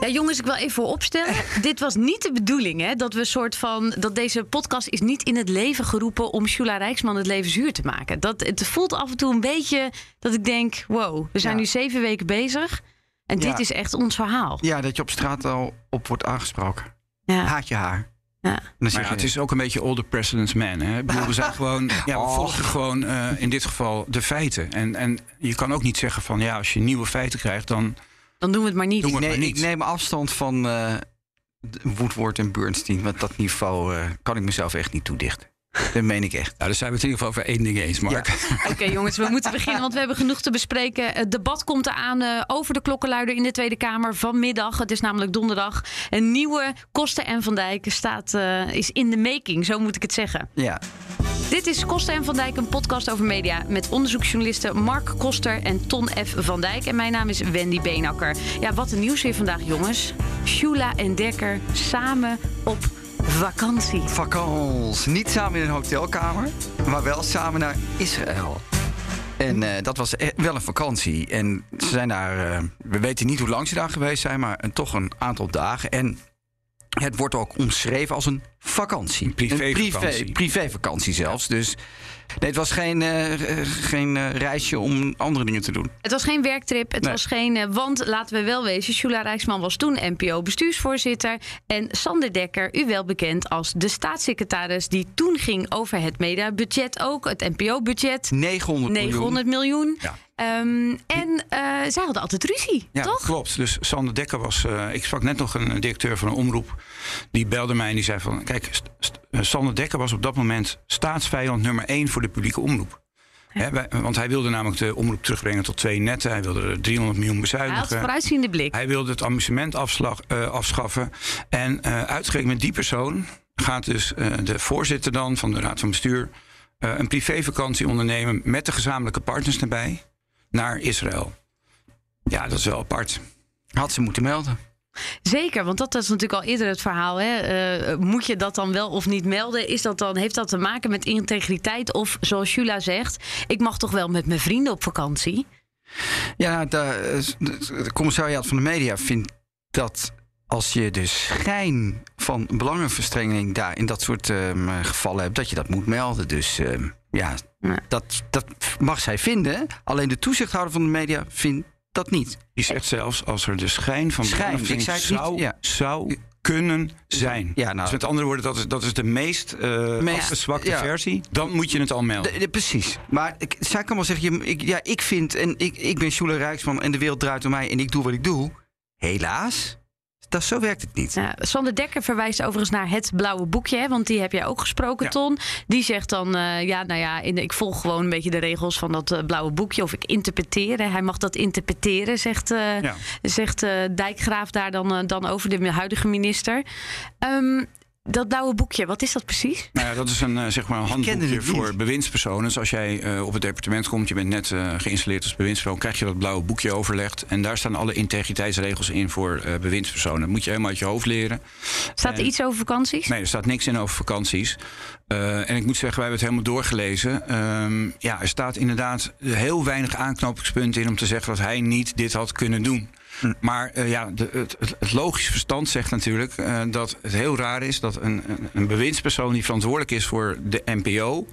Ja, jongens, ik wil even voor opstellen. Dit was niet de bedoeling, hè? Dat we soort van. Dat deze podcast is niet in het leven geroepen om Shula Rijksman het leven zuur te maken. Dat, het voelt af en toe een beetje dat ik denk: wow, we zijn Ja. nu zeven weken bezig. En dit Ja. is echt ons verhaal. Ja, dat je op straat al op wordt aangesproken. Ja. Haat je haar. Ja. Maar ja, het is ook een beetje older president's man. Hè? Ik bedoel, we zijn gewoon, ja, we Oh. volgen gewoon eh, in dit geval de feiten. En, en je kan ook niet zeggen van ja, als je nieuwe feiten krijgt, dan Dan doen we het maar niet. Ik niet. neem afstand van eh Woodward en Bernstein. Want dat niveau eh, kan ik mezelf echt niet toedichten. Dat meen ik echt. Nou, daar zijn we het in ieder geval over één ding eens, Mark. Oké, jongens, we moeten beginnen, want we hebben genoeg te bespreken. Het debat komt eraan eh, over de klokkenluider in de Tweede Kamer vanmiddag. Het is namelijk donderdag. Een nieuwe Kosten en Van Dijk staat, eh, is in de making, zo moet ik het zeggen. Ja. Dit is Koster en Van Dijk, een podcast over media... met onderzoeksjournalisten Mark Koster en Ton F. Van Dijk. En mijn naam is Wendy Beenakker. Ja, wat een nieuws weer vandaag, jongens. Shula en Dekker samen op vakantie. Vakans. Niet samen in een hotelkamer, maar wel samen naar Israël. En eh, dat was e- wel een vakantie. En ze zijn daar, eh, we weten niet hoe lang ze daar geweest zijn, maar een, toch een aantal dagen. En het wordt ook omschreven als een vakantie. Een privévakantie. privé, privévakantie zelfs. Dus nee, het was geen, eh, geen eh, reisje om andere dingen te doen. Het was geen werktrip, het Nee. was geen... eh, want laten we wel wezen, Shula Rijksman was toen NPO-bestuursvoorzitter... en Sander Dekker, u wel bekend als de staatssecretaris... die toen ging over het mediabudget ook, het NPO-budget... 900, 900 miljoen. Ja. Ehm, en eh, zij hadden altijd ruzie, Ja, toch? klopt. Dus Sander Dekker was. eh, ik sprak net nog een, directeur van een omroep. Die belde mij en die zei van. Kijk, St- St- eh, Sander Dekker was op dat moment staatsvijand nummer één voor de publieke omroep. Wij- want hij wilde namelijk de omroep terugbrengen tot twee netten. Hij wilde er 300 miljoen Hij had bezuinigen. vooruitziende blik. Hij wilde het amusementafslag eh, afschaffen. En uitgerekend met die persoon gaat dus de voorzitter dan van de Raad van Bestuur een privévakantie ondernemen met de gezamenlijke partners erbij naar Israël. Ja, dat is wel apart. Had ze moeten melden. Zeker, want dat is natuurlijk al eerder het verhaal. Hè? Eh, moet je dat dan wel of niet melden? Is dat dan, heeft dat te maken met integriteit? Of zoals Jula zegt, ik mag toch wel met mijn vrienden op vakantie? Ja, de, de, commissariaat van de media vindt dat als je de schijn van belangenverstrengeling daar in dat soort ehm, gevallen hebt, dat je dat moet melden. Dus ehm, ja, Ja. dat, dat mag zij vinden. Alleen de toezichthouder van de media vindt dat niet. Die zegt zelfs als er de schijn van Schijn, belangenverstrengeling ik zei het niet, zou, ja. zou kunnen zijn. Ja, nou- dus met andere woorden, dat is, dat is de meest, eh Meest- afgezwakte ja. versie. Dan moet je het al melden. De- de- precies. Maar ik, zij kan wel zeggen, je, ik, ja, ik vind, en ik, ik ben Sjoele Rijksman en de wereld draait om mij en ik doe wat ik doe. Helaas, dat, zo werkt het niet. Ja, Sander Dekker verwijst overigens naar het blauwe boekje, hè, want die heb jij ook gesproken, Ja. Ton. Die zegt dan, eh, ja, nou ja, in, ik volg gewoon een beetje de regels van dat eh, blauwe boekje, of ik interpreteer. hè. Hij mag dat interpreteren, zegt, Ja. zegt Dijkgraaf daar dan, dan over de huidige minister. Ehm, dat blauwe boekje, wat is dat precies? Nou ja, dat is een, eh, zeg maar een handboekje voor bewindspersonen. Dus als jij eh, op het departement komt, je bent net eh, geïnstalleerd als bewindspersoon, krijg je dat blauwe boekje overlegd. En daar staan alle integriteitsregels in voor eh, bewindspersonen. Dat moet je helemaal uit je hoofd leren. Staat er En- iets over vakanties? Nee, er staat niks in over vakanties. Eh, en ik moet zeggen, wij hebben het helemaal doorgelezen. Ehm, ja, er staat inderdaad heel weinig aanknopingspunten in om te zeggen dat hij niet dit had kunnen doen. Maar eh, ja, de, het, het- logisch verstand zegt natuurlijk eh, dat het heel raar is dat een, een, bewindspersoon die verantwoordelijk is voor de NPO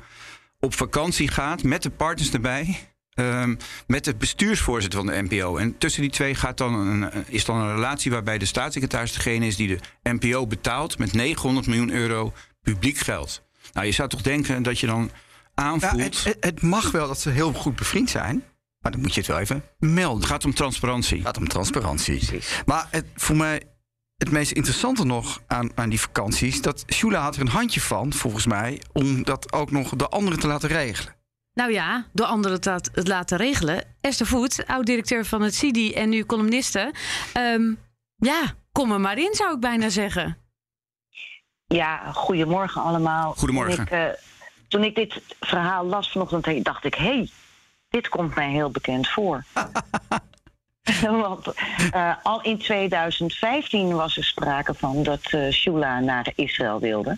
op vakantie gaat met de partners erbij. ehm, met de bestuursvoorzitter van de NPO. En tussen die twee gaat dan een, is dan een relatie waarbij de staatssecretaris degene is die de NPO betaalt met 900 miljoen euro publiek geld. Nou, je zou toch denken dat je dan Ja, aanvoelt. het, het, het mag wel dat ze heel goed bevriend zijn, maar dan moet je het wel even melden. het gaat om transparantie. Het gaat om transparantie. Maar het, voor mij het meest interessante nog aan, aan die vakanties... dat Shula had er een handje van, volgens mij... om dat ook nog de anderen te laten regelen. Nou ja, door anderen het, laten regelen. Esther Voet, oud-directeur van het CIDI en nu columniste. Ehm, ja, kom er maar in, zou ik bijna zeggen. Ja, goedemorgen allemaal. Goedemorgen. Toen ik, eh, toen ik dit verhaal las vanochtend, dacht ik: hé, hey, dit komt mij heel bekend voor. Want eh, al in 2015 was er sprake van dat eh Shula naar Israël wilde.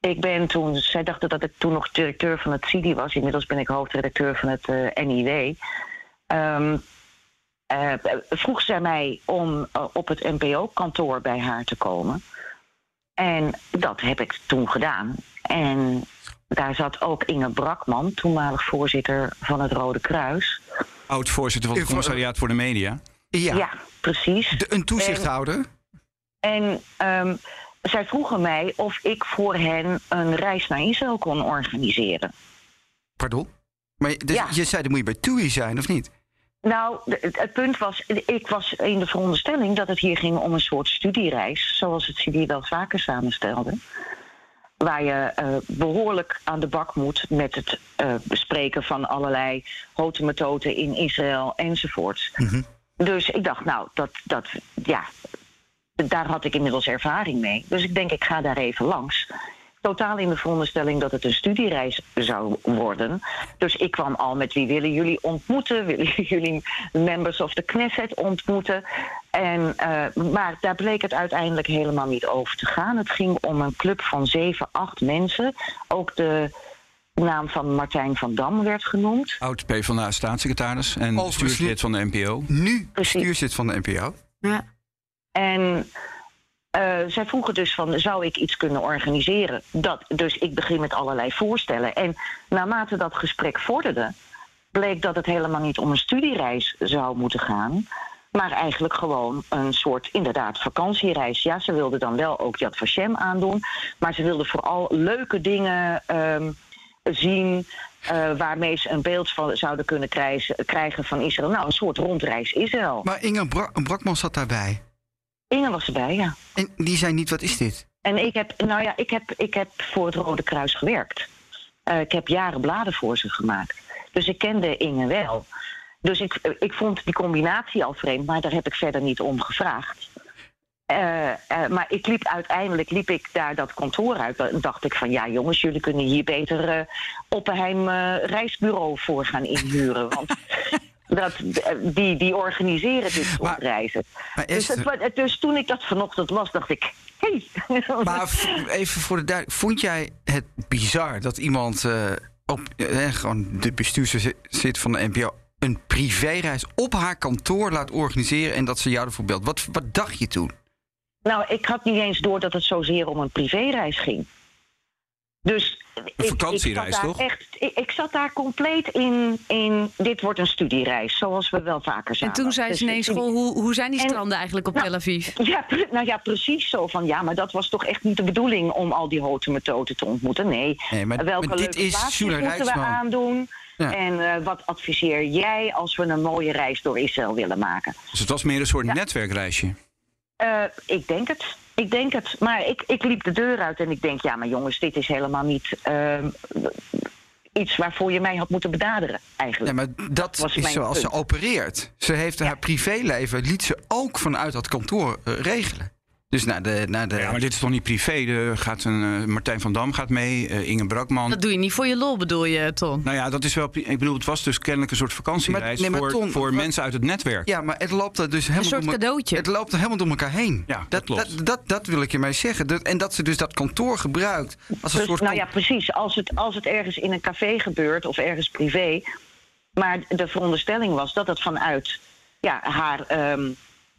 Ik ben toen, zij dachten dat ik toen nog directeur van het CIDI was. Inmiddels ben ik hoofdredacteur van het eh, NIW. Ehm, eh, vroeg zij mij om op het NPO-kantoor bij haar te komen. En dat heb ik toen gedaan. En daar zat ook Inge Brakman, toenmalig voorzitter van het Rode Kruis. Oud-voorzitter van het commissariaat voor de media. Ja, Ja, precies. de- een toezichthouder. En ehm, zij vroegen mij of ik voor hen een reis naar Israël kon organiseren. Pardon? Maar dus Ja. je zei, dan moet je bij TUI zijn, of niet? Nou, het, punt was, ik was in de veronderstelling dat het hier ging om een soort studiereis, zoals het CIDI wel vaker samenstelde. Waar je eh, behoorlijk aan de bak moet met het eh, bespreken van allerlei houten methoden in Israël enzovoorts. Dus ik dacht, nou, dat, dat, ja, daar had ik inmiddels ervaring mee. Dus ik denk, ik ga daar even langs. Totaal in de veronderstelling dat het een studiereis zou worden. Dus ik kwam al met wie willen jullie ontmoeten? Willen jullie members of the Knesset ontmoeten? En, eh, maar daar bleek het uiteindelijk helemaal niet over te gaan. Het ging om een club van zeven, acht mensen. Ook de naam van Martijn van Dam werd genoemd. Oud PvdA-staatssecretaris en Overigens bestuurslid van de NPO. Nu Precies. van de NPO. Ja. En eh, zij vroegen dus van, zou ik iets kunnen organiseren? Dat, dus ik begin met allerlei voorstellen. En naarmate dat gesprek vorderde, bleek dat het helemaal niet om een studiereis zou moeten gaan. Maar eigenlijk gewoon een soort, inderdaad, vakantiereis. Ja, ze wilden dan wel ook Yad Vashem aandoen. Maar ze wilden vooral leuke dingen ehm, zien... eh, waarmee ze een beeld van zouden kunnen krijgen, krijgen van Israël. Nou, een soort rondreis Israël. Maar Inge Bra- Brakman zat daarbij. Inge was erbij, ja. En die zei niet, wat is dit? En ik heb, nou ja, ik heb, ik heb voor het Rode Kruis gewerkt. Eh, ik heb jaren bladen voor ze gemaakt. Dus ik kende Inge wel. Dus ik, ik vond die combinatie al vreemd, maar daar heb ik verder niet om gevraagd. Eh, eh, maar ik liep uiteindelijk liep ik daar dat kantoor uit. En dacht ik van ja, jongens, jullie kunnen hier beter eh Oppenheim reisbureau voor gaan inhuren. Want dat, eh, die, die organiseren dit soort reizen. Dus, het, dus toen ik dat vanochtend las, dacht ik. Hey. maar even voor de duidelijkheid. Vond jij het bizar dat iemand eh, op eh, gewoon de bestuurslid van de NPO een privéreis op haar kantoor laat organiseren en dat ze jou ervoor belt? Wat, wat dacht je toen? Nou, ik had niet eens door dat het zozeer om een privéreis ging. Dus ik- vakantiereis, ik zat daar toch? Echt, ik, ik zat daar compleet in, in. Dit wordt een studiereis, zoals we wel vaker En zagen. toen zei Dus ze ineens, ik- goh, hoe, hoe zijn die En- stranden eigenlijk op Nou, Tel Aviv? Ja, pre- nou ja, precies zo van. Ja, maar dat was toch echt niet de bedoeling om al die houten methoden te ontmoeten. Nee. Nee, maar- Welke maar dit leuke is plaatsjes Sjoela moeten we aandoen? Ja. En eh, wat adviseer jij als we een mooie reis door Israël willen maken? Dus het was meer een soort netwerkreisje. Eh, ik denk het. Ik denk het. Maar ik, ik liep de deur uit en ik denk, ja, maar jongens, dit is helemaal niet ehm, iets waarvoor je mij had moeten benaderen, Nee, eigenlijk. maar dat was is zoals ze opereert. Ze heeft haar privéleven, liet ze ook vanuit dat kantoor eh, regelen. Dus naar de... Naar de Ja, maar dit is toch niet privé? Er gaat een, eh, Martijn van Dam gaat mee, eh, Inge Brakman. Dat doe je niet voor je lol, bedoel je, Ton? Nou ja, dat is wel. Ik bedoel, het was dus kennelijk een soort vakantiereis Maar- nee, maar voor, Ton, voor wat- mensen uit het netwerk. Ja, maar het loopt er dus helemaal soort door, me- cadeautje. Het loopt er helemaal door elkaar heen. Ja, dat klopt. Dat, dat, dat wil ik je mee zeggen. Dat, en dat ze dus dat kantoor gebruikt als een soort... nou ja, precies. Als het, als het ergens in een café gebeurt of ergens privé. Maar de veronderstelling was dat het vanuit ja, haar ehm,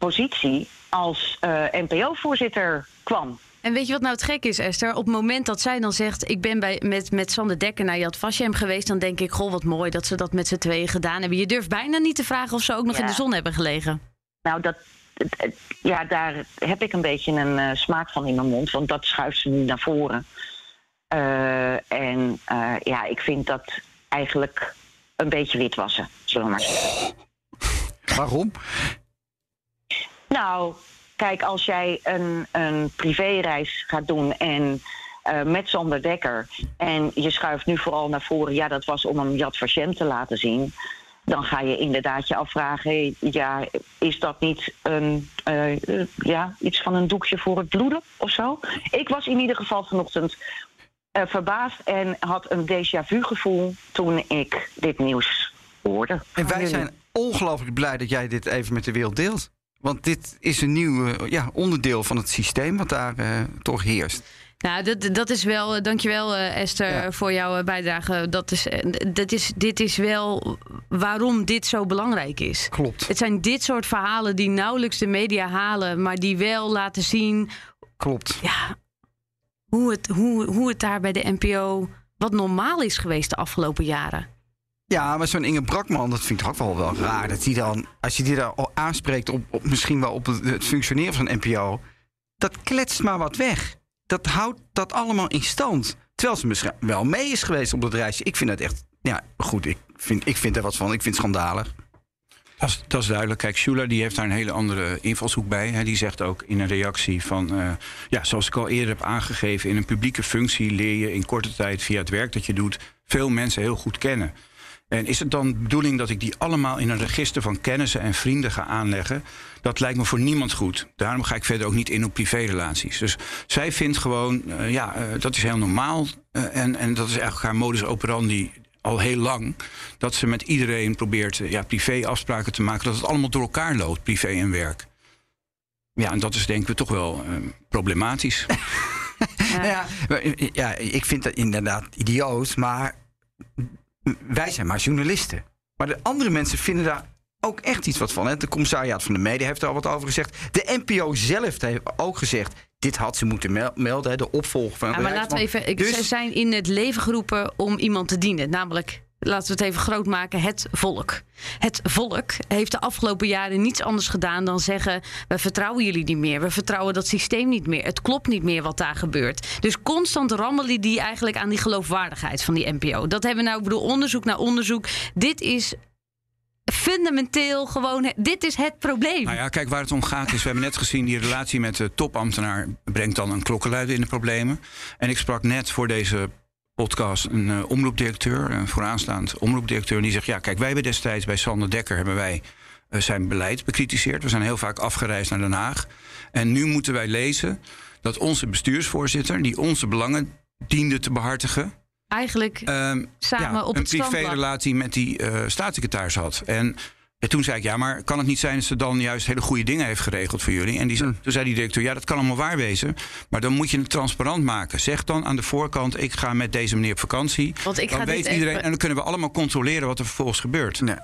positie als eh, NPO-voorzitter kwam. En weet je wat nou het gek is, Esther? Op het moment dat zij dan zegt... ik ben bij, met, met Sander Dekker naar Yad Vashem geweest... dan denk ik, goh, wat mooi dat ze dat met z'n tweeën gedaan hebben. Je durft bijna niet te vragen of ze ook nog Ja. in de zon hebben gelegen. Nou, dat, ja, daar heb ik een beetje een eh, smaak van in mijn mond, want dat schuift ze nu naar voren. Eh, en eh, ja, ik vind dat eigenlijk een beetje witwassen, zullen we maar zeggen. Waarom? Nou, kijk, als jij een, een privéreis gaat doen en eh, met Sander Dekker en je schuift nu vooral naar voren, ja, dat was om hem Yad Vashem te laten zien. dan ga je inderdaad je afvragen: ja, is dat niet een, uh, ja, iets van een doekje voor het bloeden of zo? Ik was in ieder geval vanochtend uh, verbaasd en had een déjà vu gevoel toen ik dit nieuws hoorde. En wij zijn ongelooflijk blij dat jij dit even met de wereld deelt. Want dit is een nieuw ja, onderdeel van het systeem wat daar toch heerst. Nou, dat, dat is wel. Eh, dankjewel, Esther, voor jouw eh, bijdrage. Dat is, dat is, dit is wel waarom dit zo belangrijk is. Klopt. Het zijn dit soort verhalen die nauwelijks de media halen, maar die wel laten zien. Klopt. Ja, hoe het, hoe, hoe het daar bij de NPO wat normaal is geweest de afgelopen jaren. Ja, maar zo'n Inge Brakman, dat vind ik ook wel, wel raar. Dat die dan, als je die daar al aanspreekt op, misschien wel op het, functioneren van NPO, dat kletst maar wat weg dat houdt dat allemaal in stand. Terwijl ze misschien wel mee is geweest op dat reisje. Ik vind dat echt, ja, goed. Ik vind, ik vind er wat van. Ik vind het schandalig. Dat is, dat is duidelijk. Kijk, Shula die heeft daar een hele andere invalshoek bij. Hè. Die zegt ook in een reactie van... Uh, ja, zoals ik al eerder heb aangegeven... in een publieke functie leer je in korte tijd via het werk dat je doet... veel mensen heel goed kennen. En is het dan de bedoeling dat ik die allemaal in een register van kennissen en vrienden ga aanleggen? Dat lijkt me voor niemand goed. Daarom ga ik verder ook niet in op privérelaties. Dus zij vindt gewoon, uh, ja, uh, dat is heel normaal. Uh, en, en dat is eigenlijk haar modus operandi al heel lang. Dat ze met iedereen probeert ja, privéafspraken te maken. Dat het allemaal door elkaar loopt, privé en werk. Ja, en dat is denk ik toch wel problematisch. ja. ja. ja, ik vind dat inderdaad idioot. Maar wij zijn maar journalisten. Maar de andere mensen vinden daar ook echt iets wat van. Hè? De commissariaat van de media heeft er al wat over gezegd. De NPO zelf heeft ook gezegd. Dit had ze moeten melden, de opvolger van. Ja, maar laten we even. Dus... Ze zijn in het leven geroepen om iemand te dienen. Namelijk laten we het even groot maken, het volk. Het volk heeft de afgelopen jaren niets anders gedaan dan zeggen: we vertrouwen jullie niet meer, we vertrouwen dat systeem niet meer, het klopt niet meer wat daar gebeurt. Dus constant rammelen die eigenlijk aan die geloofwaardigheid van die NPO. Dat hebben we nou, ik bedoel, onderzoek naar onderzoek. Dit is fundamenteel gewoon, dit is het probleem. Nou ja, kijk, waar het om gaat is, we hebben net gezien... die relatie met de topambtenaar brengt dan een klokkenluider in de problemen. En ik sprak net voor deze podcast een uh, omroepdirecteur, een vooraanstaand omroepdirecteur, die zegt: Ja, kijk, wij hebben destijds bij Sander Dekker hebben wij uh, zijn beleid bekritiseerd. We zijn heel vaak afgereisd naar Den Haag. En nu moeten wij lezen dat onze bestuursvoorzitter, die onze belangen diende te behartigen. Eigenlijk um, samen ja, op een privérelatie met die uh, staatssecretaris had. En en toen zei ik, ja, maar kan het niet zijn dat ze dan juist hele goede dingen heeft geregeld voor jullie? En die, mm. toen zei die directeur, ja, dat kan allemaal waar wezen. Maar dan moet je het transparant maken. Zeg dan aan de voorkant, ik ga met deze meneer op vakantie. Want ik dan ga weet iedereen, en dan kunnen we allemaal controleren wat er vervolgens gebeurt. Nee.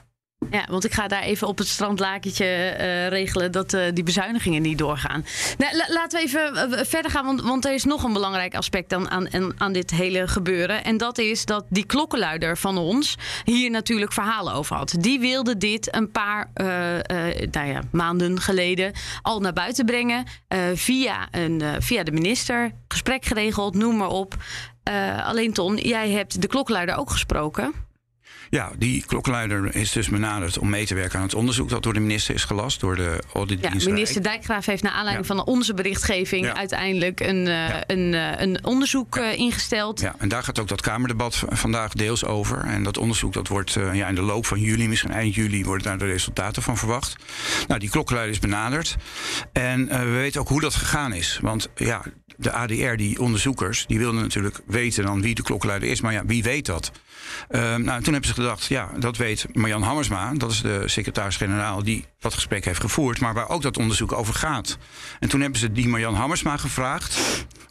Ja, want ik ga daar even op het strandlakentje uh, regelen dat uh, die bezuinigingen niet doorgaan. Nou, laten we even uh, verder gaan, want, want, er is nog een belangrijk aspect aan, aan, aan dit hele gebeuren. En dat is dat die klokkenluider van ons hier natuurlijk verhalen over had. Die wilde dit een paar nou ja, maanden geleden al naar buiten brengen. via, een, via de minister, gesprek geregeld, noem maar op. alleen Ton, jij hebt de klokkenluider ook gesproken. Ja, die klokkenluider is dus benaderd om mee te werken aan het onderzoek dat door de minister is gelast, door de auditdienst. Ja, minister Dijkgraaf heeft naar aanleiding van onze berichtgeving uiteindelijk een, uh, een, uh, een onderzoek uh, ingesteld. Ja, en daar gaat ook dat Kamerdebat vandaag deels over. En dat onderzoek dat wordt ja, in de loop van juli, misschien eind juli, worden daar de resultaten van verwacht. Nou, die klokkenluider is benaderd. En we weten ook hoe dat gegaan is. Want ja, de ADR, die onderzoekers, die wilden natuurlijk weten dan wie de klokkenluider is. Maar ja, wie weet dat? Uh, nou, toen hebben ze gedacht, ja, dat weet Marjan Hammersma. Dat is de secretaris-generaal die dat gesprek heeft gevoerd. Maar waar ook dat onderzoek over gaat. En toen hebben ze die Marjan Hammersma gevraagd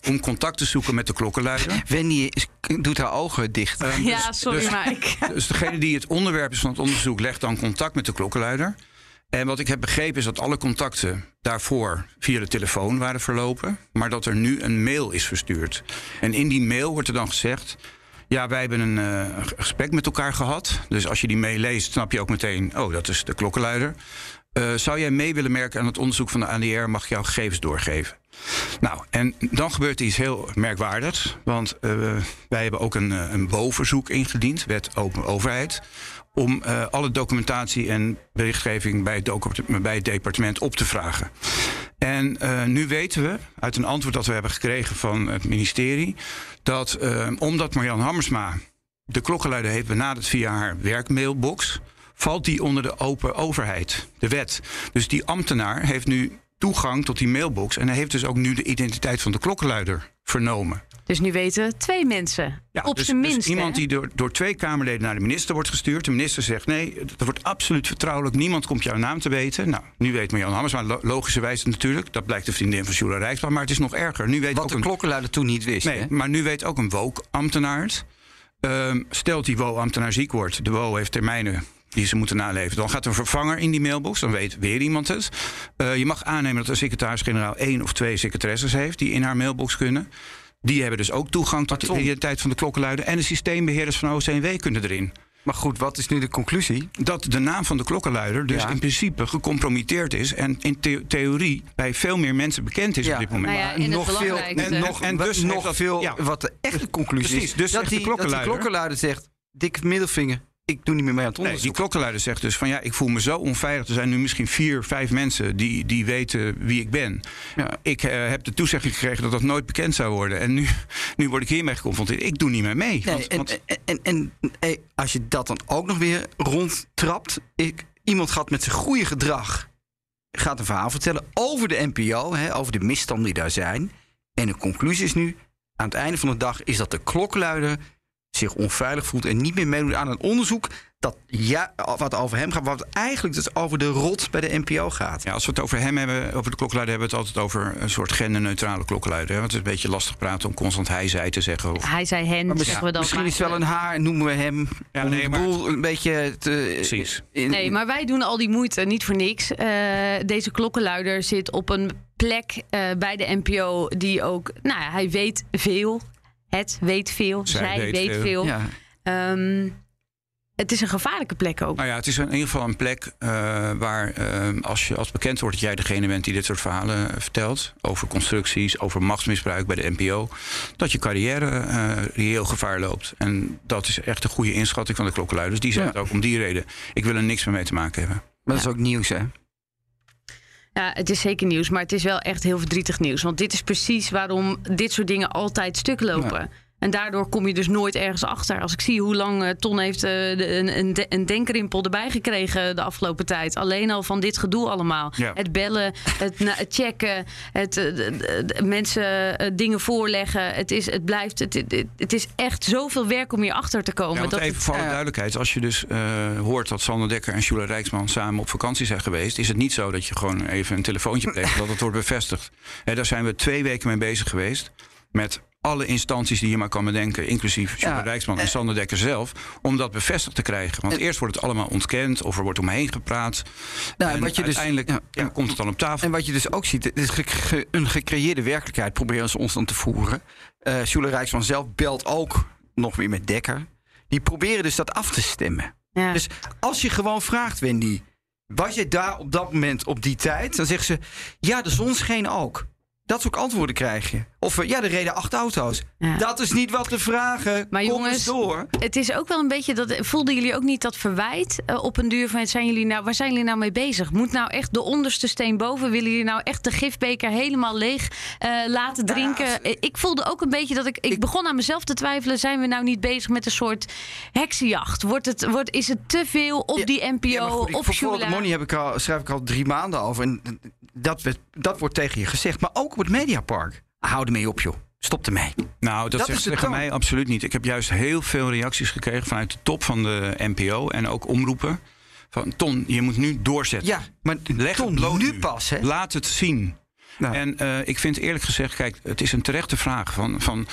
om contact te zoeken met de klokkenluider. Wendy doet haar ogen dicht. Uh, ja, dus- sorry, dus, Mike. Dus degene die het onderwerp is van het onderzoek legt dan contact met de klokkenluider. En wat ik heb begrepen is dat alle contacten daarvoor via de telefoon waren verlopen. Maar dat er nu een mail is verstuurd. En in die mail wordt er dan gezegd. Ja, wij hebben een uh, gesprek met elkaar gehad. Dus als je die mail leest, snap je ook meteen: oh, dat is de klokkenluider. Uh, zou jij mee willen merken aan het onderzoek van de ADR, mag ik jouw gegevens doorgeven. Nou, en dan gebeurt iets heel merkwaardigs. Want uh, wij hebben ook een, een BO-verzoek ingediend, wet open overheid om uh, alle documentatie en berichtgeving bij het, bij het, departement op te vragen. En uh, nu weten we uit een antwoord dat we hebben gekregen van het ministerie dat uh, omdat Marjan Hammersma de klokkenluider heeft benaderd via haar werkmailbox valt die onder de open overheid, de wet. Dus die ambtenaar heeft nu toegang tot die mailbox. En hij heeft dus ook nu de identiteit van de klokkenluider vernomen. Dus nu weten twee mensen. Ja, op dus, zijn dus minst. iemand hè? die door, door twee Kamerleden naar de minister wordt gestuurd. De minister zegt nee, dat wordt absoluut vertrouwelijk. Niemand komt jouw naam te weten. Nou, nu weet Marjan Hammers, maar lo- logischerwijs natuurlijk. Dat blijkt de vriendin van Jula Rijksman. Maar het is nog erger. Nu weet Wat ook de een, klokkenluider toen niet wist. Nee, hè? maar nu weet ook een WOK-ambtenaar het. Ehm, stelt die WO-ambtenaar ziek wordt. De WO heeft termijnen die ze moeten naleven. Dan gaat er een vervanger in die mailbox. Dan weet weer iemand het. Eh, je mag aannemen dat de secretaris-generaal één of twee secretaresses heeft... die in haar mailbox kunnen. Die hebben dus ook toegang tot de Tom- identiteit van de klokkenluider. En de systeembeheerders van OCW kunnen erin. Maar goed, wat is nu de conclusie? Dat de naam van de klokkenluider dus Ja. in principe gecompromitteerd is... en in the- theorie bij veel meer mensen bekend is Ja. op dit moment. Nou ja, en het nog veel, en nog, En dus nog dat- veel, ja. wat de echte conclusie Precies, is. dus dat, zegt de die, dat die klokkenluider- klokkenluider zegt, dikke middelvinger, ik doe niet meer mee aan het Nee, die onderzoek. klokkenluider zegt dus van ja, ik voel me zo onveilig. Er zijn nu misschien vier, vijf mensen die, die weten wie ik ben. Ja. Ik eh, heb de toezegging gekregen dat dat nooit bekend zou worden. En nu, nu word ik hiermee geconfronteerd. Ik doe niet meer mee. Nee, Want- en, want- en, en, en, als je dat dan ook nog weer rondtrapt. Ik, iemand gaat met zijn goede gedrag gaat een verhaal vertellen over de NPO, hè, over de misstanden die daar zijn. En de conclusie is nu, aan het einde van de dag, is dat de klokluider zich onveilig voelt en niet meer meedoet aan een onderzoek dat ja, wat over hem gaat, wat eigenlijk dus over de rot bij de NPO gaat. ja, als we het over hem hebben, over de klokkenluider, hebben we het altijd over een soort genderneutrale klokkenluider. hè. Want het is een beetje lastig praten om constant hij, zij te zeggen. Of, Hij zei hen, Maar zeggen we dan. misschien maar- is het wel een haar, noemen we hem. Ja, om nee, de maar- boel een beetje te, Precies. in- Nee, maar wij doen al die moeite niet voor niks. Eh, deze klokkenluider zit op een plek eh, bij de NPO die ook... Nou, ja, hij weet veel. Het weet veel. Zij Zij, weet weet, veel. veel. Ja. Ehm, het is een gevaarlijke plek ook. Nou ja, het is in ieder geval een plek eh, waar eh, als je als bekend wordt dat jij degene bent die dit soort verhalen eh, vertelt. Over constructies, over machtsmisbruik bij de NPO. Dat je carrière eh, reëel gevaar loopt. En dat is echt een goede inschatting van de klokkenluiders. Die zeggen Ja. ook om die reden. Ik wil er niks meer mee te maken hebben. Maar dat is ook nieuws, hè? Ja, het is zeker nieuws, maar het is wel echt heel verdrietig nieuws. Want dit is precies waarom dit soort dingen altijd stuk lopen. En daardoor kom je dus nooit ergens achter. Als ik zie hoe lang eh, Ton heeft eh, een, een, een denkrimpel erbij gekregen de afgelopen tijd. Alleen al van dit gedoe allemaal. Ja. Het bellen, het, na- het checken, het, eh, mensen dingen voorleggen. Het, is, het blijft, het, het, is echt zoveel werk om hier achter te komen. Ja, dat even voor alle duidelijkheid. Als je dus hoort dat Sander Dekker en Jule Rijksman samen op vakantie zijn geweest... is het niet zo dat je gewoon even een telefoontje pleegt dat het wordt bevestigd. Hè, daar zijn we twee weken mee bezig geweest. Met alle instanties die je maar kan bedenken, inclusief Ja, Rijksman en eh, Sander Dekker zelf... om dat bevestigd te krijgen. Want eerst wordt het allemaal ontkend of er wordt omheen gepraat. Nou, en wat je dus- uiteindelijk ja, ja, ja. komt het dan op tafel. En wat je dus ook ziet, het is ge- ge- een gecreëerde werkelijkheid proberen ze ons dan te voeren. Eh Sjoele Rijksman zelf belt ook nog weer met Dekker. Die proberen dus dat af te stemmen. ja. Dus als je gewoon vraagt, Wendy, was je daar op dat moment op die tijd? Dan zeggen ze, ja, de zon scheen ook. Dat soort antwoorden krijg je. Of eh, ja, er reden acht auto's. Ja. Dat is niet wat te vragen. Maar Kom jongens, eens door. Het is ook wel een beetje dat. Voelden jullie ook niet dat verwijt eh, op een duur van zijn jullie nou, waar zijn jullie nou mee bezig? Moet nou echt de onderste steen boven? Willen jullie nou echt de gifbeker helemaal leeg eh, laten Nou ja, drinken? Eh, ik voelde ook een beetje dat ik, ik. Ik- begon aan mezelf te twijfelen. Zijn we nou niet bezig met een soort heksenjacht? Wordt het, wordt, is het te veel op Ja, die NPO? Goed, ik, op voor the Money heb ik al, schrijf ik al drie maanden over. En dat, werd- dat wordt tegen je gezegd. Maar ook op het Mediapark. Hou ermee op, joh. Stop ermee. Nou, dat, Dat zegt tegen mij absoluut niet. Ik heb juist heel veel reacties gekregen vanuit de top van de NPO en ook omroepen. Van Ton, je moet nu doorzetten. Ja, maar Leg Ton, het bloot nu pas, hè? Laat het zien. Nou. En eh, ik vind eerlijk gezegd, kijk, het is een terechte vraag. Van, van,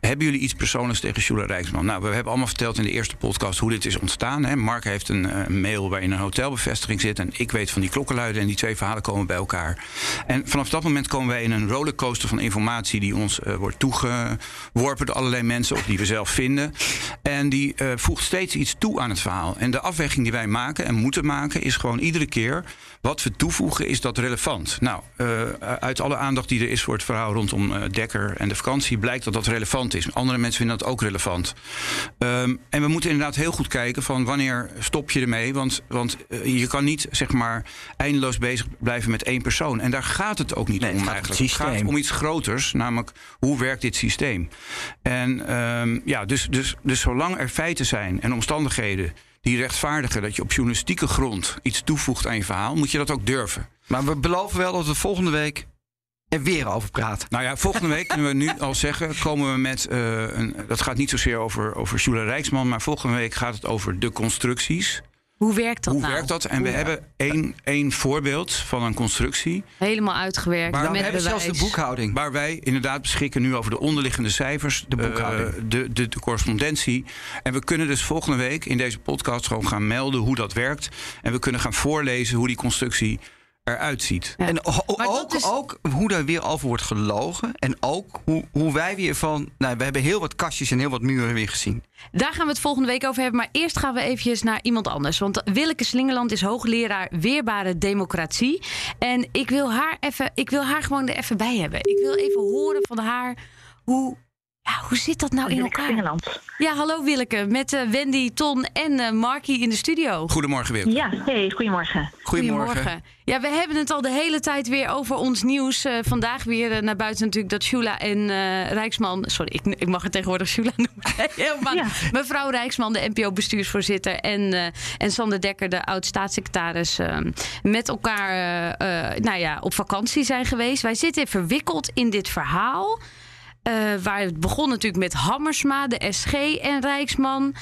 hebben jullie iets persoonlijks tegen Jule Rijksman? Nou, we hebben allemaal verteld in de eerste podcast hoe dit is ontstaan. Hè. Mark heeft een eh, mail waarin een hotelbevestiging zit. En ik weet van die klokkenluiden. En die twee verhalen komen bij elkaar. En vanaf dat moment komen wij in een rollercoaster van informatie... die ons eh, wordt toegeworpen door allerlei mensen... of die we zelf vinden. En die voegt steeds iets toe aan het verhaal. En de afweging die wij maken en moeten maken... is gewoon iedere keer... wat we toevoegen, is dat relevant? Nou, uit alle aandacht die er is voor het verhaal rondom eh, Dekker en de vakantie... blijkt dat dat relevant is. Andere mensen vinden dat ook relevant. Ehm, en we moeten inderdaad heel goed kijken van wanneer stop je ermee. Want, want eh, je kan niet zeg maar eindeloos bezig blijven met één persoon. En daar gaat het ook niet Nee, om het eigenlijk. Het gaat om iets groters, namelijk hoe werkt dit systeem? En ehm, ja, dus, dus, dus zolang er feiten zijn en omstandigheden die rechtvaardigen dat je op journalistieke grond iets toevoegt aan je verhaal, moet je dat ook durven. Maar we beloven wel dat we volgende week er weer over praten. Nou ja, volgende week kunnen we nu al zeggen, komen we met. Uh, een, dat gaat niet zozeer over, over Jule Rijksman, maar volgende week gaat het over de constructies. Hoe werkt dat Hoe nou? werkt dat? En we hebben één, één voorbeeld van een constructie. Helemaal uitgewerkt. Maar met we hebben zelfs de boekhouding. Waar wij inderdaad beschikken nu over de onderliggende cijfers. De boekhouding. eh, de, de, de correspondentie. En we kunnen dus volgende week in deze podcast gewoon gaan melden hoe dat werkt. En we kunnen gaan voorlezen hoe die constructie eruit ziet. Ja. En ook, is- ook hoe daar weer over wordt gelogen. En ook hoe, hoe wij weer van. Nou, we hebben heel wat kastjes en heel wat muren weer gezien. Daar gaan we het volgende week over hebben. Maar eerst gaan we eventjes naar iemand anders. Want Willeke Slingerland is hoogleraar weerbare democratie. En ik wil haar, even, ik wil haar gewoon er even bij hebben. Ik wil even horen van haar hoe, ja, hoe zit dat nou in Willeke elkaar? Slingerland. Ja, hallo Willeke. Met eh, Wendy, Ton en eh Markie in de studio. Goedemorgen, Wim. Ja, hey, goedemorgen. Ja, we hebben het al de hele tijd weer over ons nieuws. Eh, vandaag weer naar buiten natuurlijk dat Shula en eh, Rijksman... Sorry, ik, ik mag het tegenwoordig Shula noemen. Helemaal. Ja. Mevrouw Rijksman, de NPO-bestuursvoorzitter... en, eh, en Sander Dekker, de oud-staatssecretaris... met elkaar nou ja, op vakantie zijn geweest. Wij zitten verwikkeld in dit verhaal... eh, waar het begon natuurlijk met Hammersma, de SG en Rijksman...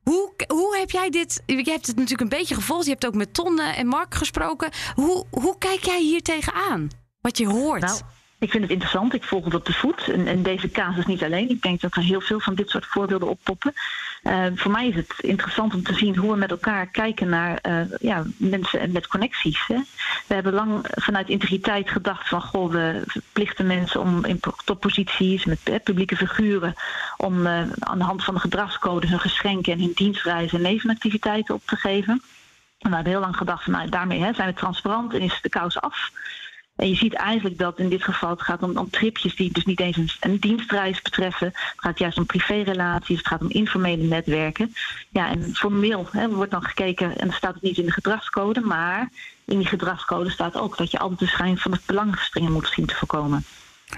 Hoe, hoe heb jij dit? Je hebt het natuurlijk een beetje gevolgd. Je hebt ook met Ton eh, en Mark gesproken. Hoe, hoe kijk jij hier tegenaan? Wat je hoort. Nou, ik vind het interessant. Ik volg het op de voet. En, en deze casus niet alleen. Ik denk dat er heel veel van dit soort voorbeelden oppoppen. Eh, voor mij is het interessant om te zien hoe we met elkaar kijken naar eh, ja, mensen met connecties. Hè. We hebben lang vanuit integriteit gedacht van goh, we verplichten mensen om in topposities met publieke figuren om eh, aan de hand van de gedragscode hun geschenken en hun dienstreizen en nevenactiviteiten op te geven. En we hebben heel lang gedacht van nou, daarmee hè, zijn we transparant en is de kous af. En je ziet eigenlijk dat in dit geval het gaat om, om tripjes die dus niet eens een, een dienstreis betreffen. Het gaat juist om privérelaties, het gaat om informele netwerken. Ja, en formeel hè, wordt dan gekeken, en dat staat het niet in de gedragscode, maar in die gedragscode staat ook dat je altijd de schijn van het belangenverstrengen moet zien te voorkomen.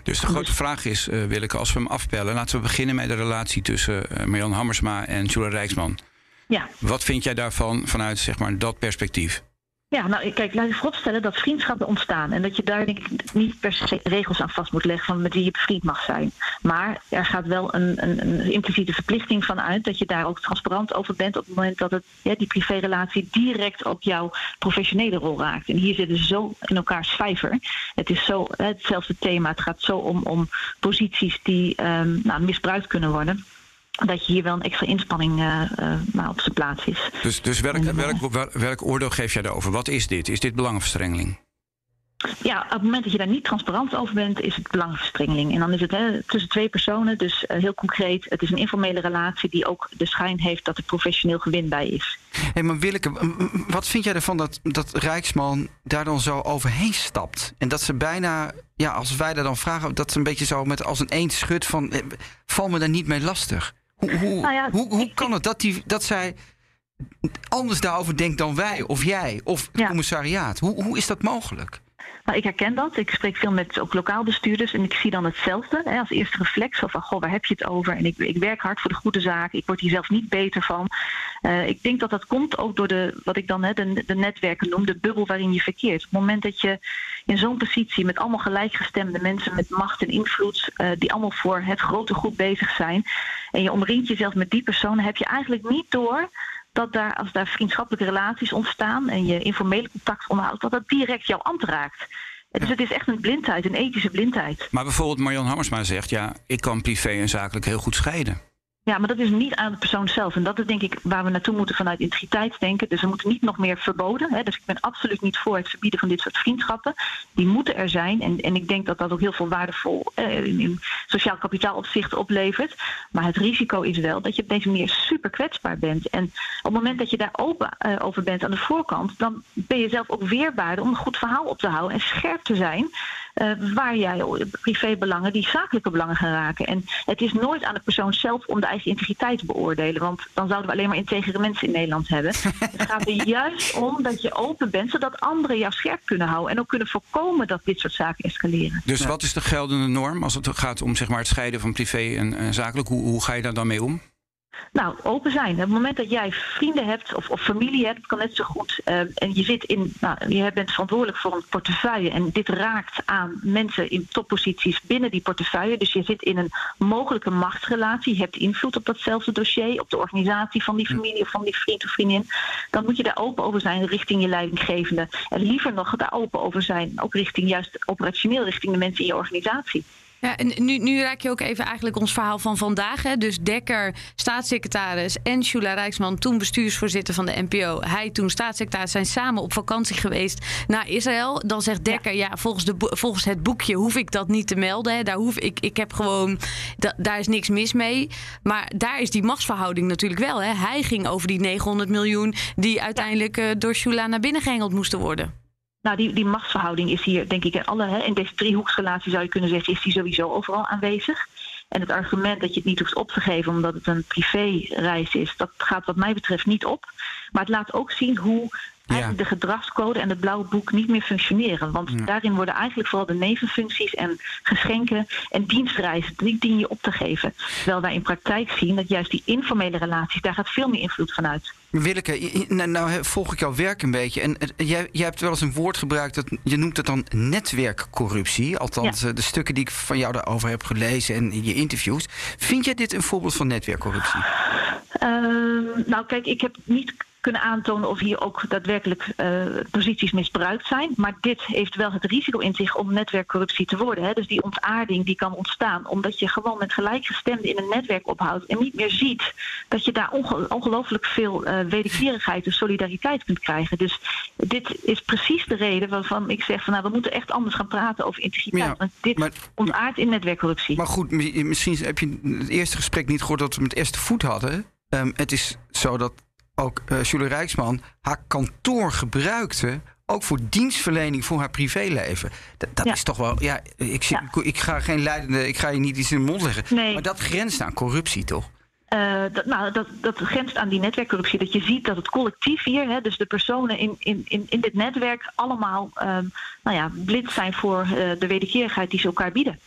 Dus de grote vraag is, eh Willeke, als we hem afpellen... laten we beginnen met de relatie tussen Marjan Hammersma en Jula Rijksman. Ja, Wat vind jij daarvan vanuit zeg maar, dat perspectief? Ja, nou kijk, laat je vooropstellen dat vriendschappen ontstaan. En dat je daar denk ik niet per se regels aan vast moet leggen van met wie je bevriend mag zijn. Maar er gaat wel een, een, een impliciete verplichting van uit dat je daar ook transparant over bent op het moment dat het, ja, die privérelatie direct ook jouw professionele rol raakt. En hier zitten ze zo in elkaars vijver. Het is zo hetzelfde thema. Het gaat zo om, om posities die ehm, nou, misbruikt kunnen worden. Dat je hier wel een extra inspanning eh, eh, op zijn plaats is. Dus, dus welk, welk, welk, welk oordeel geef jij daarover? Wat is dit? Is dit belangenverstrengeling? Ja, op het moment dat je daar niet transparant over bent, is het belangenverstrengeling. En dan is het hè, tussen twee personen, dus eh, heel concreet. Het is een informele relatie die ook de schijn heeft dat er professioneel gewin bij is. Hé, maar Willeke, wat vind jij ervan dat, dat Rijksman daar dan zo overheen stapt? En dat ze bijna, ja, als wij daar dan vragen, dat ze een beetje zo met als een eend schudt van, val me daar niet mee lastig? Hoe, hoe, Nou ja, hoe, hoe ik- kan het dat, die, dat zij anders daarover denkt dan wij, of jij, of het Ja. commissariaat? Hoe, hoe is dat mogelijk? Nou, ik herken dat. Ik spreek veel met ook lokaal bestuurders en ik zie dan hetzelfde. Hè, als eerste reflex van, goh, waar heb je het over? En ik, ik werk hard voor de goede zaak. Ik word hier zelf niet beter van. Eh, ik denk dat dat komt ook door de, wat ik dan hè, de, de netwerken noem, de bubbel waarin je verkeert. Op het moment dat je in zo'n positie met allemaal gelijkgestemde mensen met macht en invloed, eh, die allemaal voor het grote goed bezig zijn, en je omringt jezelf met die personen, heb je eigenlijk niet door dat daar, als daar vriendschappelijke relaties ontstaan en je informele contact onderhoudt, dat dat direct jouw ambt raakt. Dus het is echt een blindheid, een ethische blindheid. Maar bijvoorbeeld Marjan Hammersma zegt... ja, ik kan privé en zakelijk heel goed scheiden. Ja, maar dat is niet aan de persoon zelf. En dat is denk ik waar we naartoe moeten vanuit integriteit Dus er moeten niet nog meer verboden. Hè. Dus ik ben absoluut niet voor het verbieden van dit soort vriendschappen. Die moeten er zijn. En, en ik denk dat dat ook heel veel waardevol eh, in, in sociaal kapitaalopzicht oplevert. Maar het risico is wel dat je op deze manier super kwetsbaar bent. En op het moment dat je daar open eh, over bent aan de voorkant, dan ben je zelf ook weerbaarder om een goed verhaal op te houden en scherp te zijn. Eh, waar jij privébelangen die zakelijke belangen gaan raken. En het is nooit aan de persoon zelf om de eigen integriteit te beoordelen. Want dan zouden we alleen maar integere mensen in Nederland hebben. het gaat er juist om dat je open bent, zodat anderen jou scherp kunnen houden. En ook kunnen voorkomen dat dit soort zaken escaleren. Dus wat is de geldende norm als het gaat om zeg maar, het scheiden van privé en, en zakelijk? Hoe, hoe ga je daar dan mee om? Nou, open zijn. Op het moment dat jij vrienden hebt of, of familie hebt, kan net zo goed. Uh, en je zit in, nou, je bent verantwoordelijk voor een portefeuille. En dit raakt aan mensen in topposities binnen die portefeuille. Dus je zit in een mogelijke machtsrelatie. Je hebt invloed op datzelfde dossier, op de organisatie van die familie of van die vriend of vriendin. Dan moet je daar open over zijn richting je leidinggevende. En liever nog daar open over zijn, ook richting juist operationeel, richting de mensen in je organisatie. Ja, en nu, nu raak je ook even eigenlijk ons verhaal van vandaag. Hè? Dus Dekker, staatssecretaris en Shula Rijksman, toen bestuursvoorzitter van de NPO. Hij toen staatssecretaris zijn samen op vakantie geweest naar Israël. Dan zegt Dekker, ja, volgens, de, volgens het boekje hoef ik dat niet te melden. Hè? Daar hoef ik, ik heb gewoon, da, daar is niks mis mee. Maar daar is die machtsverhouding natuurlijk wel. Hè? Hij ging over die 900 miljoen die uiteindelijk uh, door Shula naar binnen gehengeld moesten worden. Nou, die, die machtsverhouding is hier, denk ik, in, alle, hè, in deze driehoeksrelatie zou je kunnen zeggen, is die sowieso overal aanwezig. En het argument dat je het niet hoeft op te geven omdat het een privéreis is, dat gaat wat mij betreft niet op. Maar het laat ook zien hoe eigenlijk de gedragscode en het blauwe boek niet meer functioneren. Want daarin worden eigenlijk vooral de nevenfuncties en geschenken en dienstreizen, die dien je op te geven. Terwijl wij in praktijk zien dat juist die informele relaties, daar gaat veel meer invloed van uit. Willeke, nou, nou volg ik jouw werk een beetje. En jij, jij hebt wel eens een woord gebruikt, dat, je noemt het dan netwerkcorruptie. Althans, eh, de stukken die ik van jou daarover heb gelezen en in je interviews. Vind jij dit een voorbeeld van netwerkcorruptie? Uh, nou, kijk, ik heb niet kunnen aantonen of hier ook daadwerkelijk uh, posities misbruikt zijn. Maar dit heeft wel het risico in zich om netwerkcorruptie te worden. Hè. Dus die ontaarding die kan ontstaan omdat je gewoon met gelijkgestemden in een netwerk ophoudt en niet meer ziet dat je daar ongelooflijk veel uh, wederkerigheid en solidariteit kunt krijgen. Dus dit is precies de reden waarvan ik zeg van nou we moeten echt anders gaan praten over integriteit. Ja, want dit maar, ontaardt in netwerkcorruptie. Maar goed, misschien heb je het eerste gesprek niet gehoord dat we met Esther Voet hadden. Um, het is zo dat ook uh, Julie Rijksman haar kantoor gebruikte ook voor dienstverlening voor haar privéleven. Dat, is toch wel. Ja, ik, ja. ik, ga geen leidende. Ik ga je niet iets in de mond leggen. Nee. Maar dat grenst aan corruptie, toch? Uh, dat, nou, dat, dat grenst aan die netwerkcorruptie. Dat je ziet dat het collectief hier, hè, dus de personen in, in, in, in dit netwerk, allemaal um, nou ja, blind zijn voor uh, de wederkerigheid die ze elkaar bieden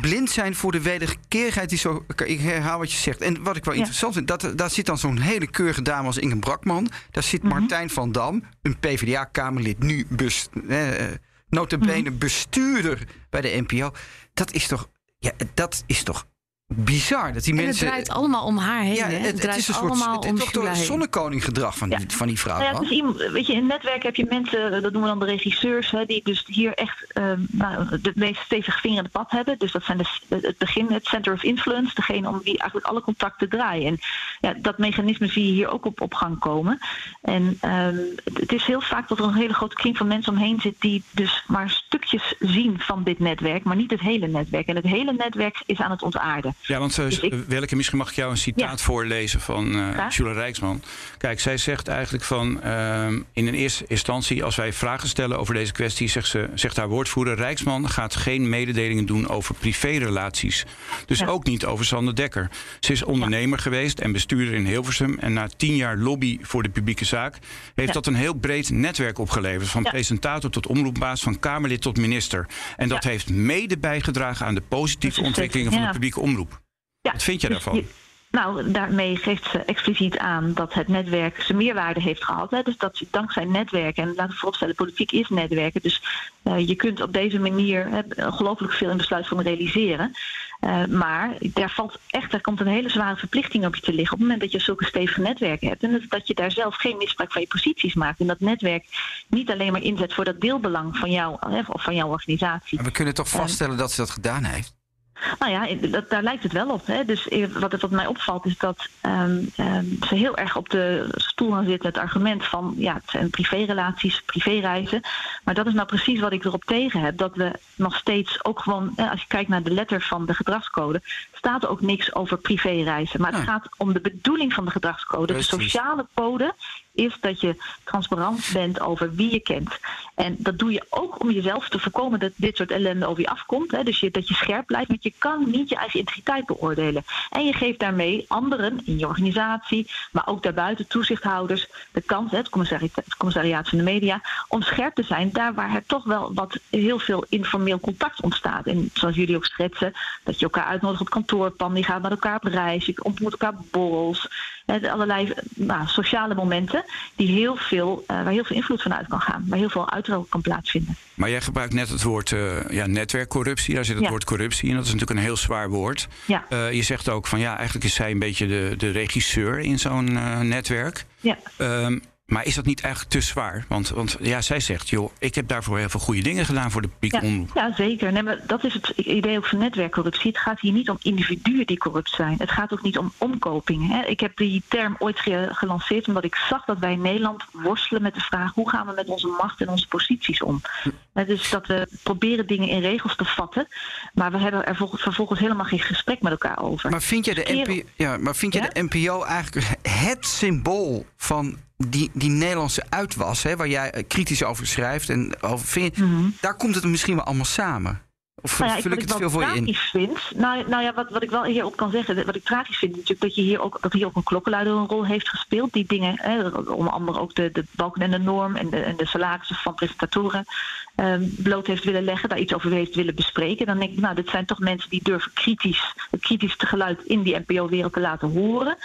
blind zijn voor de wederkerigheid die zo. Ik herhaal wat je zegt. En wat ik wel interessant vind, dat, daar zit dan zo'n hele keurige dame als Inge Brakman. Daar zit mm -hmm. Martijn van Dam, een PvdA-Kamerlid, nu best, eh, notabene mm -hmm. bestuurder bij de NPO. Dat is toch. Ja, dat is toch bizar dat die en mensen. Het draait allemaal om haar heen. Ja, het, het, het is een soort het, om toch door het zonnekoning gedrag van, ja. die, van die vrouw. Nou ja, dus iemand, weet je, in het netwerk heb je mensen, dat noemen we dan de regisseurs, hè, die dus hier echt um, nou, de meest stevige vinger in het pad hebben. Dus dat zijn de, het begin, het center of influence, degene om wie eigenlijk alle contacten draaien. En ja, dat mechanisme zie je hier ook op, op gang komen. En um, het is heel vaak dat er een hele grote kring van mensen omheen zit die dus maar stukjes zien van dit netwerk, maar niet het hele netwerk. En het hele netwerk is aan het ontaarden. Ja, want uh, dus ik, Welke, misschien mag ik jou een citaat ja. voorlezen van uh, ja. Jules Rijksman. Kijk, zij zegt eigenlijk van uh, in een eerste instantie, als wij vragen stellen over deze kwestie, zegt, ze, zegt haar woordvoerder, Rijksman gaat geen mededelingen doen over privérelaties. Dus ja. ook niet over Sander Dekker. Ze is ondernemer geweest en bestuurder in Hilversum. En na tien jaar lobby voor de publieke zaak heeft dat een heel breed netwerk opgeleverd. Van presentator tot omroepbaas, van Kamerlid tot minister. En dat heeft mede bijgedragen aan de positieve ontwikkelingen van de publieke omroep. Ja, Wat vind je dus daarvan? Je, nou, daarmee geeft ze expliciet aan dat het netwerk zijn meerwaarde heeft gehad. Hè. Dus dat dankzij netwerken, en laten we vooropstellen, politiek is netwerken. Dus uh, je kunt op deze manier hè, ongelooflijk veel in besluitvorming realiseren. Uh, maar daar valt echt, er komt een hele zware verplichting op je te liggen. Op het moment dat je zulke stevige netwerken hebt. En dat, dat je daar zelf geen misbruik van je posities maakt. En dat netwerk niet alleen maar inzet voor dat deelbelang van, jou, hè, of van jouw organisatie. Maar we kunnen toch vaststellen uh, dat ze dat gedaan heeft? Nou ja, dat, daar lijkt het wel op. Hè. Dus wat, het, wat mij opvalt is dat um, um, ze heel erg op de stoel gaan zitten. Het argument van ja, het zijn privérelaties, privéreizen. Maar dat is nou precies wat ik erop tegen heb. Dat we nog steeds ook gewoon, als je kijkt naar de letter van de gedragscode, staat er ook niks over privéreizen. Maar het ja. gaat om de bedoeling van de gedragscode. Precies. De sociale code is dat je transparant bent over wie je kent. En dat doe je ook om jezelf te voorkomen dat dit soort ellende over je afkomt. Hè. Dus je, dat je scherp blijft met je kan niet je eigen integriteit beoordelen. En je geeft daarmee anderen in je organisatie, maar ook daarbuiten, toezichthouders, de kans, het commissariaat van de media, om scherp te zijn daar waar er toch wel wat heel veel informeel contact ontstaat. En zoals jullie ook schetsen, dat je elkaar uitnodigt op kantoorpan, die gaat met elkaar op reis, je ontmoet elkaar borrels. Allerlei nou, sociale momenten die heel veel, uh, waar heel veel invloed van uit kan gaan, waar heel veel uitrol kan plaatsvinden. Maar jij gebruikt net het woord uh, ja, netwerkcorruptie. Daar zit het woord corruptie in. Dat is natuurlijk een heel zwaar woord. Ja. Uh, je zegt ook van ja, eigenlijk is zij een beetje de, de regisseur in zo'n netwerk. Ja. Um, maar is dat niet eigenlijk te zwaar? Want, want ja, zij zegt, joh, ik heb daarvoor heel veel goede dingen gedaan voor de publieke ja, Ja, zeker. Nee, maar dat is het idee ook van netwerkcorruptie. Het gaat hier niet om individuen die corrupt zijn. Het gaat ook niet om omkopingen. Hè. Ik heb die term ooit gelanceerd omdat ik zag dat wij in Nederland worstelen met de vraag... hoe gaan we met onze macht en onze posities om? Hm. Dus dat we proberen dingen in regels te vatten... maar we hebben er vervolgens helemaal geen gesprek met elkaar over. Maar vind je de, NPO, ja, maar vind je de NPO eigenlijk het symbool van die, die Nederlandse uitwas, hè, waar jij eh, kritisch over schrijft en over vindt, mhm. daar komt het misschien wel allemaal samen. Of nou ja, vul ik, het veel voor je in? Vind, nou, nou ja, wat, wat ik wel hierop kan zeggen, wat ik tragisch vind, natuurlijk dat, je hier ook, dat hier ook een klokkenluider een rol heeft gespeeld. Die dingen, hè, onder andere ook de, de balken en de norm en de, en de salarissen van presentatoren um, bloot heeft willen leggen, daar iets over heeft willen bespreken. Dan denk ik, nou, dit zijn toch mensen die durven kritisch, het kritischste geluid in die NPO-wereld te laten horen.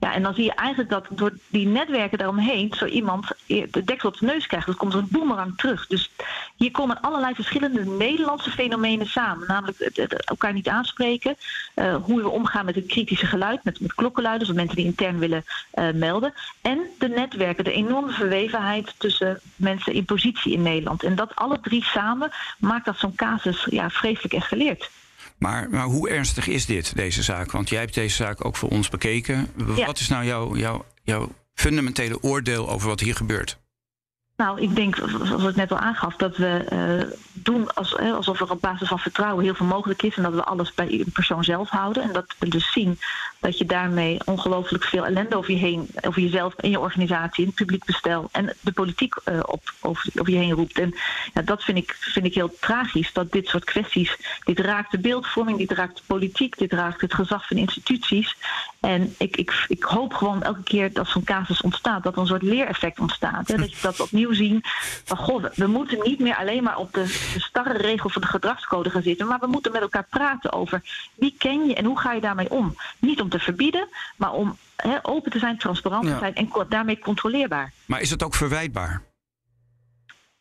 Ja, en dan zie je eigenlijk dat door die netwerken daaromheen zo iemand de deksel op de neus krijgt. Dus komt er een boemerang terug. Dus hier komen allerlei verschillende Nederlandse fenomenen samen. Namelijk het, elkaar niet aanspreken, uh, hoe we omgaan met het kritische geluid, met, klokkenluiders of mensen die intern willen uh, melden. En de netwerken, de enorme verwevenheid tussen mensen in positie in Nederland. En dat alle drie samen maakt dat zo'n casus ja, vreselijk escaleert. Maar, maar hoe ernstig is dit, deze zaak? Want jij hebt deze zaak ook voor ons bekeken. Wat is nou jouw, jouw, jouw fundamentele oordeel over wat hier gebeurt? Nou, ik denk, zoals ik net al aangaf, dat we uh, doen als, alsof er op basis van vertrouwen heel veel mogelijk is en dat we alles bij een persoon zelf houden. En dat we dus zien dat je daarmee ongelooflijk veel ellende over je heen, over jezelf en je organisatie, in het publiek bestel en de politiek uh, op, over, over, je heen roept. En ja, dat vind ik, vind ik heel tragisch, dat dit soort kwesties, dit raakt de beeldvorming, dit raakt de politiek, dit raakt het gezag van instituties. En ik, ik, ik hoop gewoon elke keer dat zo'n casus ontstaat, dat er een soort leereffect ontstaat. Hè? Dat je dat opnieuw zien van god, we moeten niet meer alleen maar op de, de starre regel van de gedragscode gaan zitten, maar we moeten met elkaar praten over wie ken je en hoe ga je daarmee om. Niet om te verbieden, maar om open te zijn, transparant te zijn en daarmee controleerbaar. Maar is het ook verwijtbaar?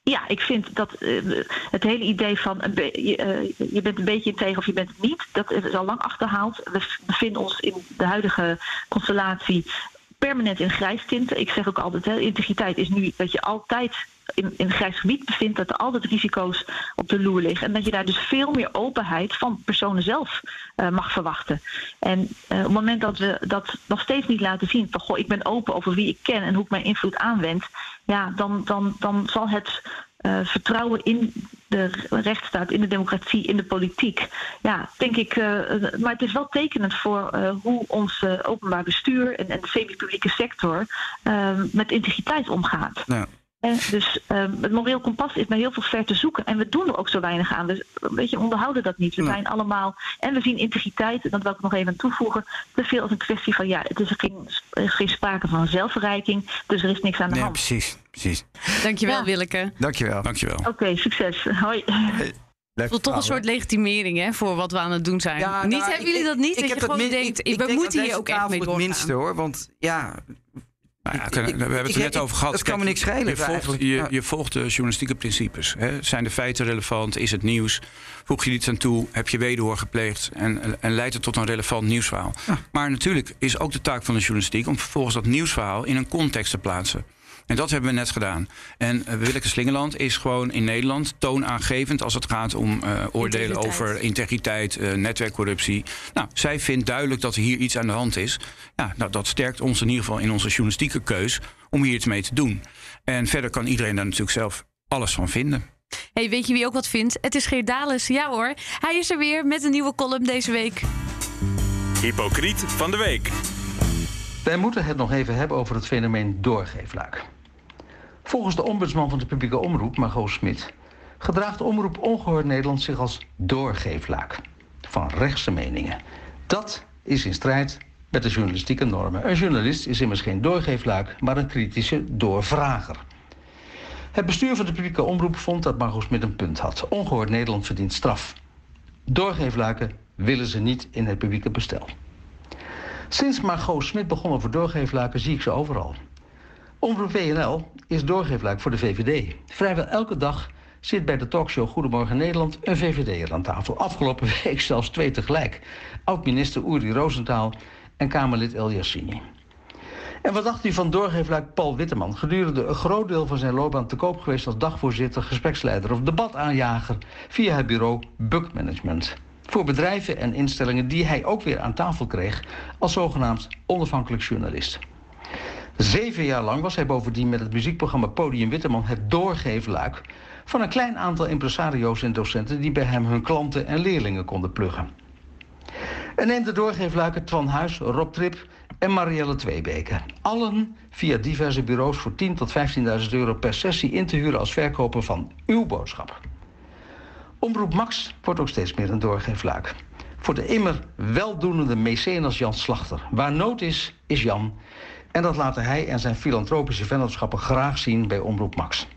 Ja, ik vind dat uh, het hele idee van uh, je bent een beetje tegen of je bent niet, dat is al lang achterhaald. We bevinden ons in de huidige constellatie permanent in grijstinten. Ik zeg ook altijd, hè, integriteit is nu dat je altijd in, in grijs gebied bevindt, dat er altijd risico's op de loer liggen. En dat je daar dus veel meer openheid van personen zelf uh, mag verwachten. En uh, op het moment dat we dat nog steeds niet laten zien, van goh, ik ben open over wie ik ken en hoe ik mijn invloed aanwend, ja, dan, dan, dan zal het uh, vertrouwen in de rechtsstaat, in de democratie, in de politiek. Ja, denk ik. Uh, maar het is wel tekenend voor uh, hoe ons openbaar bestuur en, en de semi-publieke sector met integriteit omgaat. Ja. En dus uh, het moreel kompas is bij heel veel ver te zoeken. En we doen er ook zo weinig aan. Dus weet je, onderhouden dat niet. We zijn allemaal. En we zien integriteit, en dat wil ik nog even aan toevoegen. Te veel als een kwestie van ja, het is geen, er geen sprake van zelfverrijking. Dus er is niks aan de nee, hand. Precies, precies. Dankjewel, ja. Willeke. Dankjewel. Dankjewel. Oké, okay, succes. Hoi. Hey. Het voelt toch een soort legitimering hè, voor wat we aan het doen zijn. Ja, niet nou, hebben jullie dat niet? Ik, dat je gewoon denkt, ik, we moeten hier ook echt mee doorgaan. het minste hoor, want ja, nou ja, we hebben het er net over gehad. Dat kan me niks schelen. Je volgt, je, je volgt de journalistieke principes. Hè? Zijn de feiten relevant? Is het nieuws? Voeg je iets aan toe? Heb je wederhoor gepleegd? En, en leidt het tot een relevant nieuwsverhaal? Ja. Maar natuurlijk is ook de taak van de journalistiek om vervolgens dat nieuwsverhaal in een context te plaatsen. En dat hebben we net gedaan. En uh, Willeke Slingeland is gewoon in Nederland toonaangevend als het gaat om uh, oordelen integriteit. over integriteit, uh, netwerkcorruptie. Nou, zij vindt duidelijk dat er hier iets aan de hand is. Ja, nou, dat sterkt ons in ieder geval in onze journalistieke keus om hier iets mee te doen. En verder kan iedereen daar natuurlijk zelf alles van vinden. Hey, weet je wie ook wat vindt? Het is Geert Dales. Ja hoor, hij is er weer met een nieuwe column deze week. Hypocriet van de week. Wij moeten het nog even hebben over het fenomeen doorgeefluik. Volgens de ombudsman van de publieke omroep, Margot Smit, gedraagt Omroep Ongehoord Nederland zich als doorgeefluik. van rechtse meningen. Dat is in strijd met de journalistieke normen. Een journalist is immers geen doorgeefluik, maar een kritische doorvrager. Het bestuur van de publieke omroep vond dat Margot Smit een punt had. Ongehoord Nederland verdient straf. Doorgeefluiken willen ze niet in het publieke bestel. Sinds Margot Smit begon over doorgeefluiken zie ik ze overal. Omroep WNL is doorgeefluik voor de VVD. Vrijwel elke dag zit bij de talkshow Goedemorgen Nederland een VVD'er aan tafel. Afgelopen week zelfs twee tegelijk. Oud-minister Uri Rosenthal en Kamerlid El Yassini. En wat dacht u van doorgeefluik Paul Witteman? Gedurende een groot deel van zijn loopbaan te koop geweest als dagvoorzitter, gespreksleider of debataanjager via het bureau Buck Management. Voor bedrijven en instellingen die hij ook weer aan tafel kreeg als zogenaamd onafhankelijk journalist. Zeven jaar lang was hij bovendien met het muziekprogramma Podium Witteman het doorgeefluik van een klein aantal impresario's en docenten die bij hem hun klanten en leerlingen konden pluggen. En neem de doorgeefluiken Twan Huis, Rob Trip en Marielle Tweebeke. Allen via diverse bureaus voor 10.000 tot 15.000 euro per sessie in te huren als verkoper van uw boodschap. Omroep Max wordt ook steeds meer een doorgeefluik. Voor de immer weldoenende mecenas Jan Slachter. Waar nood is, is Jan. En dat laten hij en zijn filantropische vennootschappen graag zien bij Omroep Max.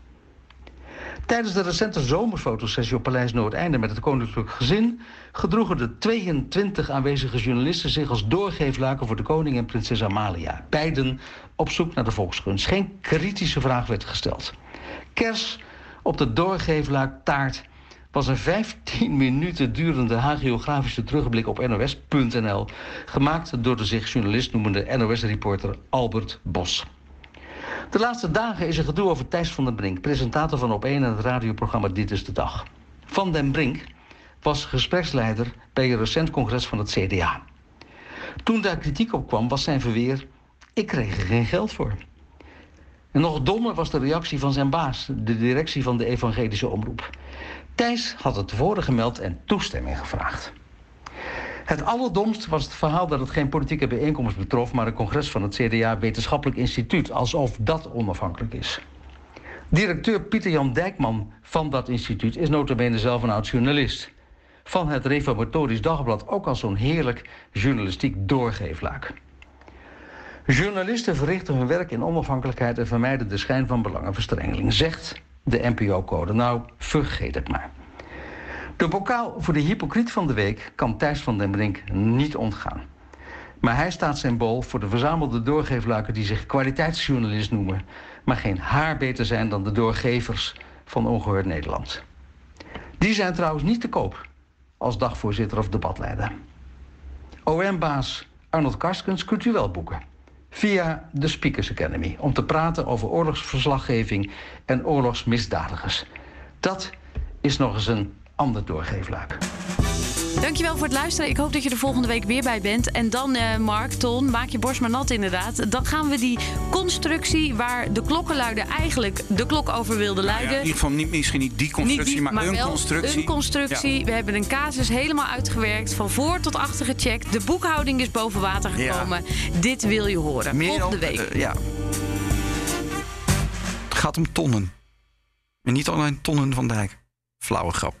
Tijdens de recente zomerfotosessie op Paleis Noordeinde met het koninklijk gezin gedroegen de 22 aanwezige journalisten zich als doorgeefluiken voor de koning en prinses Amalia. Beiden op zoek naar de volksgunst. Geen kritische vraag werd gesteld. Kers op de doorgeefluik taart was een 15 minuten durende hagiografische terugblik op nos.nl, gemaakt door de zich journalist noemende NOS-reporter Albert Bos. De laatste dagen is er gedoe over Thijs van den Brink, presentator van Op1 en het radioprogramma Dit is de Dag. Van den Brink was gespreksleider bij een recent congres van het CDA. Toen daar kritiek op kwam, was zijn verweer: ik kreeg er geen geld voor. En nog dommer was de reactie van zijn baas, de directie van de Evangelische Omroep. Thijs had het tevoren gemeld en toestemming gevraagd. Het allerdomst was het verhaal dat het geen politieke bijeenkomst betrof, maar een congres van het CDA Wetenschappelijk Instituut, alsof dat onafhankelijk is. Directeur Pieter-Jan Dijkman van dat instituut is notabene zelf een oud-journalist. Van het Reformatorisch Dagblad ook al zo'n heerlijk journalistiek doorgeefluik. Journalisten verrichten hun werk in onafhankelijkheid en vermijden de schijn van belangenverstrengeling, zegt de NPO-code. Nou, vergeet het maar. De bokaal voor de hypocriet van de week kan Thijs van den Brink niet ontgaan. Maar hij staat symbool voor de verzamelde doorgeefluiken die zich kwaliteitsjournalist noemen, maar geen haar beter zijn dan de doorgevers van Ongehoord Nederland. Die zijn trouwens niet te koop als dagvoorzitter of debatleider. OM-baas Arnold Karskens kunt u wel boeken. Via de Speakers Academy. Om te praten over oorlogsverslaggeving en oorlogsmisdadigers. Dat is nog eens een ander doorgeefluik. Dankjewel voor het luisteren. Ik hoop dat je er volgende week weer bij bent. En dan, uh, Mark, Ton, maak je borst maar nat inderdaad. Dan gaan we die constructie waar de klokkenluider eigenlijk de klok over wilde luiden. Ja, in ieder geval niet, misschien niet die constructie, maar, een constructie. Een constructie. We hebben een casus helemaal uitgewerkt. Van voor tot achter gecheckt. De boekhouding is boven water gekomen. Dit wil je horen. Meer volgende week. Uh, ja. Het gaat om tonnen. En niet alleen tonnen van Dijk. Flauwe grap.